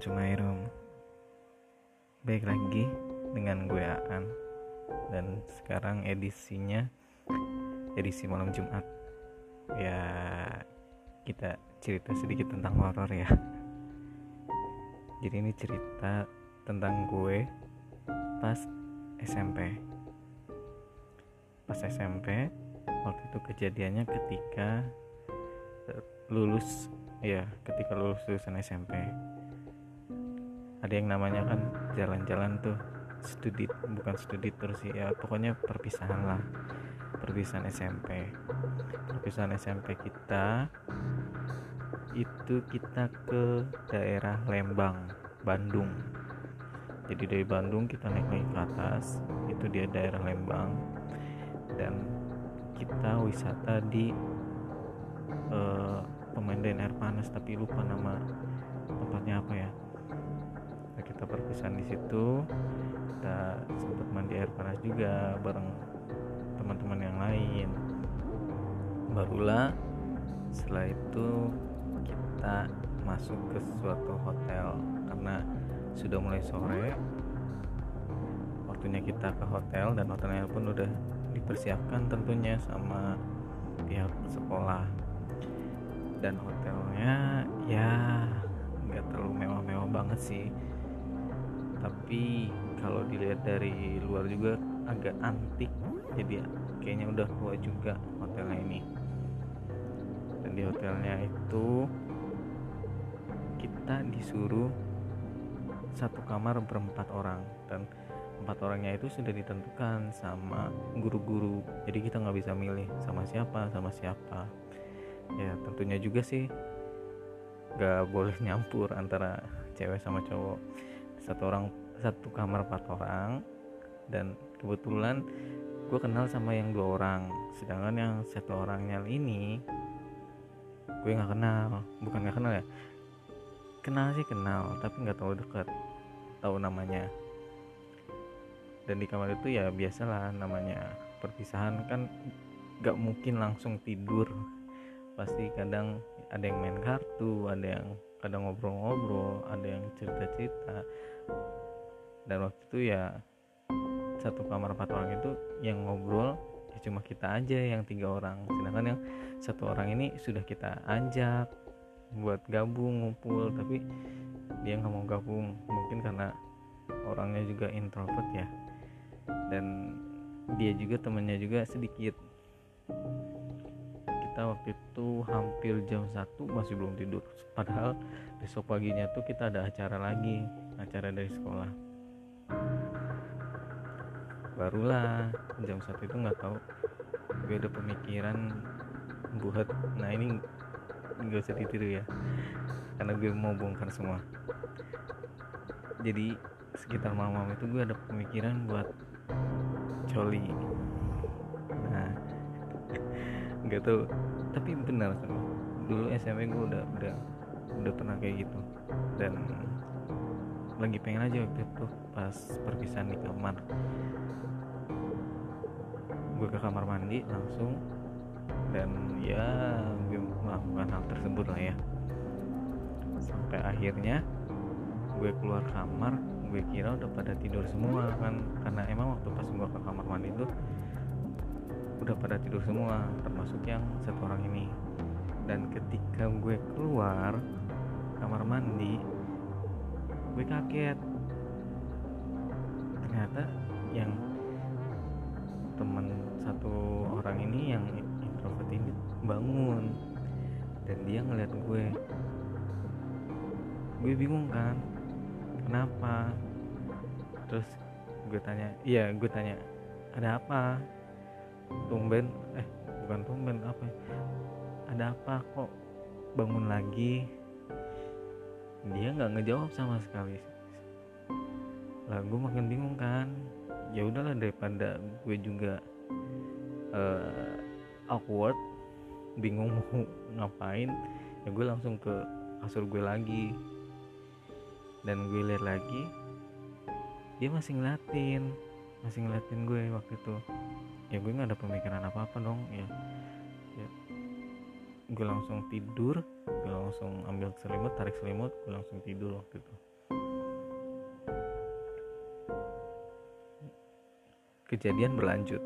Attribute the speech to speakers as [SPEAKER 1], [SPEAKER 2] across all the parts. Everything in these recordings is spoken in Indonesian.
[SPEAKER 1] Cumairum Baik lagi dengan gue Aan. Dan sekarang edisinya Edisi malam Jumat. Ya kita cerita sedikit tentang horor ya. Jadi ini cerita tentang gue Pas SMP Pas SMP Waktu itu kejadiannya ketika lulus ya ketika lulus lulusan SMP ada yang namanya kan jalan-jalan tuh studi bukan studi terus ya pokoknya perpisahan lah. Perpisahan SMP perpisahan SMP kita itu kita ke daerah Lembang Bandung. Jadi dari Bandung kita naik lagi ke atas itu dia daerah Lembang. Dan kita wisata di uh, pemandian air panas tapi lupa nama tempatnya apa ya perpisahan di situ. Kita sempat mandi air panas juga bareng teman-teman yang lain. Barulah setelah itu kita masuk ke suatu hotel karena sudah mulai sore. Waktunya kita ke hotel dan hotelnya pun udah dipersiapkan tentunya sama pihak sekolah. Dan hotelnya ya nggak terlalu mewah-mewah banget sih tapi kalau dilihat dari luar juga agak antik jadi kayaknya udah tua juga hotelnya ini. Dan di hotelnya itu kita disuruh satu kamar berempat orang. Dan empat orangnya itu sudah ditentukan sama guru-guru. Jadi kita nggak bisa milih sama siapa sama siapa. Ya tentunya juga sih gak boleh nyampur antara cewek sama cowok. Satu orang satu kamar empat orang dan kebetulan gue kenal sama yang dua orang. Sedangkan yang satu orangnya ini gue nggak kenal. Bukan nggak kenal ya? Kenal sih kenal tapi nggak tahu dekat. Tahu namanya. Dan di kamar itu ya biasalah namanya perpisahan. Kan gak mungkin langsung tidur. Pasti kadang ada yang main kartu ada yang kadang ngobrol-ngobrol ada yang cerita-cerita dan waktu itu ya satu kamar empat orang itu yang ngobrol ya cuma kita aja yang tiga orang. Sedangkan yang satu orang ini sudah kita ajak buat gabung ngumpul tapi dia nggak mau gabung. Mungkin karena orangnya juga introvert ya. Dan dia juga temannya juga sedikit. Kita waktu itu hampir jam satu masih belum tidur. Padahal besok paginya tuh kita ada acara lagi acara dari sekolah barulah jam satu itu nggak tahu. Gue ada pemikiran buat nah ini gak usah ditiru ya karena gue mau bongkar semua. Jadi sekitar malam-malam itu gue ada pemikiran buat coli. Nggak tahu. Tapi benar dulu SMP gue udah udah udah pernah kayak gitu. Dan lagi pengen aja waktu itu pas perpisahan di kamar. Gue ke kamar mandi langsung dan ya gue melakukan hal tersebut lah ya. Sampai akhirnya gue keluar kamar gue kira udah pada tidur semua kan. Karena emang waktu pas gue ke kamar mandi itu udah pada tidur semua termasuk yang satu orang ini. Dan ketika gue keluar kamar mandi gue kaget. Ternyata yang teman satu orang ini yang introvert ini bangun. Dan dia ngeliat gue. Gue bingung kan kenapa? Terus gue tanya iya gue tanya ada apa? Tumben eh bukan tumben apa ya? ada apa kok bangun lagi dia nggak ngejawab sama sekali. Lah gue makin bingung kan. Ya udahlah daripada gue juga uh, awkward bingung mau ngapain ya gue langsung ke kasur gue lagi. Dan gue lihat lagi dia masih ngeliatin masih ngeliatin gue waktu itu. Ya gue nggak ada pemikiran apa apa dong ya, gue langsung tidur gue langsung ambil selimut tarik selimut gue langsung tidur waktu itu. Kejadian berlanjut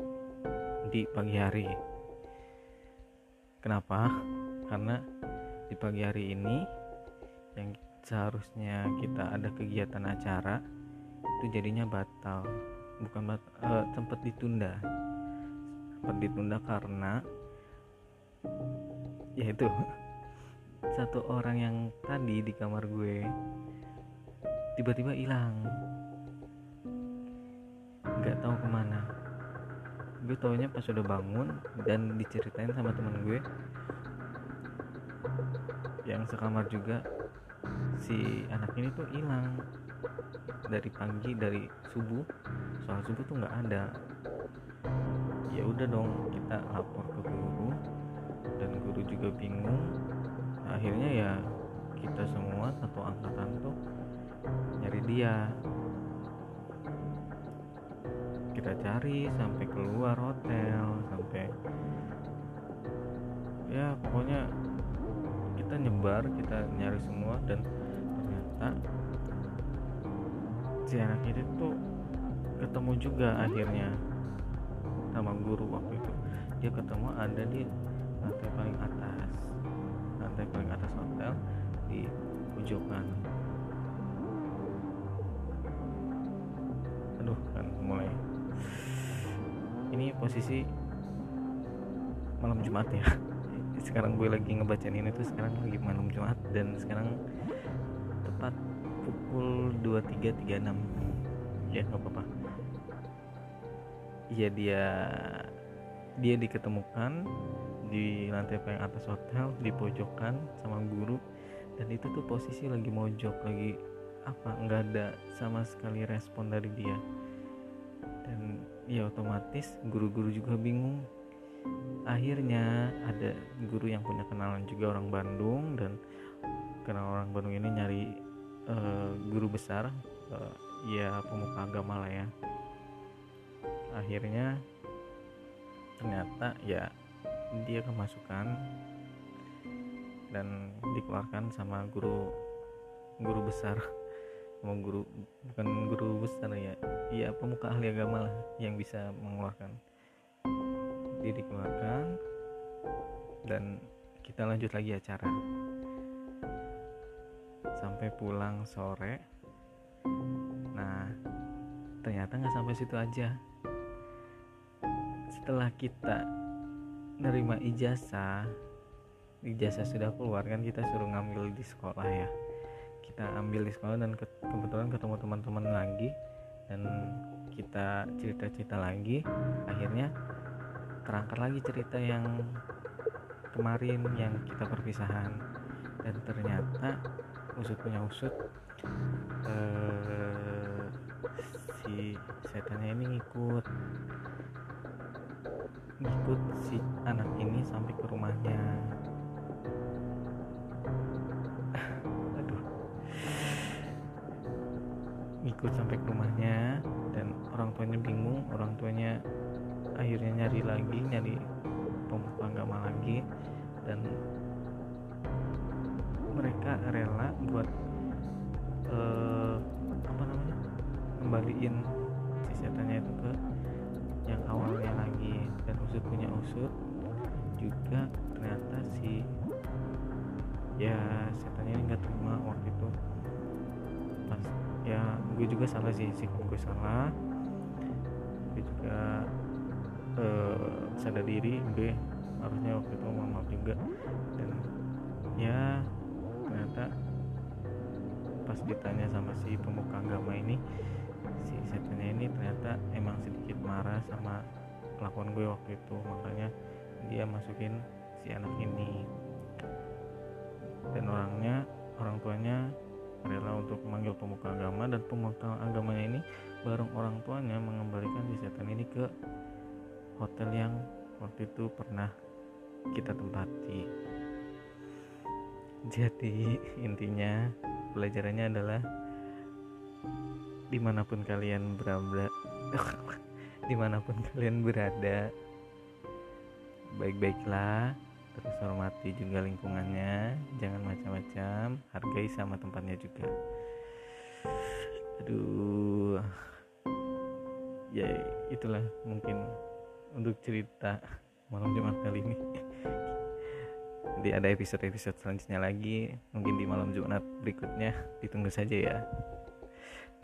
[SPEAKER 1] di pagi hari. Kenapa? Karena di pagi hari ini yang seharusnya kita ada kegiatan acara itu jadinya batal. Bukan bat, eh, uh, sempat ditunda. Sempat ditunda karena yaitu satu orang yang tadi di kamar gue tiba-tiba hilang. Nggak tahu ke mana. Gue taunya pas udah bangun dan diceritain sama teman gue yang sekamar juga si anak ini tuh hilang dari pagi dari subuh. Soal subuh tuh nggak ada. Ya udah dong kita lapor ke guru dan guru juga bingung. Akhirnya ya kita semua satu angkatan tuh nyari dia. Kita cari sampai keluar hotel sampai ya pokoknya kita nyebar kita nyari semua dan ternyata si anak itu tuh ketemu juga akhirnya sama guru waktu itu. Dia ketemu ada di lantai paling atas. Lantai paling atas hotel di pojokan. Aduh kan mulai. Ini posisi malam Jumat ya. Sekarang gue lagi ngebacain ini tuh sekarang lagi malam Jumat dan sekarang tepat pukul 23.36 ya nggak apa-apa. Iya dia dia diketemukan di lantai paling atas hotel di pojokan sama guru. Dan itu tuh posisi lagi mojok lagi apa nggak ada sama sekali respon dari dia. Dan ya otomatis guru-guru juga bingung. Akhirnya ada guru yang punya kenalan juga orang Bandung dan kenal orang Bandung ini nyari uh, guru besar uh, ya pemuka agama lah ya. Akhirnya ternyata ya dia kemasukan dan dikeluarkan sama guru guru besar. Mau guru bukan guru besar ya ya pemuka ahli agama lah yang bisa mengeluarkan. Dia dikeluarkan dan kita lanjut lagi acara. Sampai pulang sore. Nah ternyata nggak sampai situ aja setelah kita nerima ijazah ijazah sudah keluar kan kita suruh ngambil di sekolah ya. Kita ambil di sekolah dan ke kebetulan ketemu teman-teman lagi dan kita cerita-cerita lagi. Akhirnya terangkat lagi cerita yang kemarin yang kita perpisahan. Dan ternyata usut punya usut eh, si setannya ini ngikut ngikut si anak ini sampai ke rumahnya. Aduh. Ngikut sampai ke rumahnya dan orang tuanya bingung. Orang tuanya akhirnya nyari lagi nyari pemuka agama lagi dan mereka rela buat uh, apa namanya kembaliin yang awalnya lagi dan usut punya usut juga ternyata si ya setannya ini nggak terima waktu itu. Pas ya gue juga salah sih sikap gue salah. Gue juga uh, sadar diri gue harusnya waktu itu ngomong maaf juga. Dan ya ternyata pas ditanya sama si pemuka agama ini si setannya ini ternyata emang sedikit marah sama kelakuan gue waktu itu. Makanya dia masukin si anak ini. Dan orangnya orang tuanya rela untuk memanggil pemuka agama dan pemuka agamanya ini bareng orang tuanya mengembalikan si setan ini ke hotel yang waktu itu pernah kita tempati. Jadi intinya pelajarannya adalah di mana pun kalian berada di mana pun kalian berada baik-baiklah terus hormati juga lingkungannya jangan macam-macam hargai sama tempatnya juga. Aduh ya itulah mungkin untuk cerita malam Jumat kali ini. Nanti ada episode-episode selanjutnya lagi mungkin di malam Jumat berikutnya ditunggu saja ya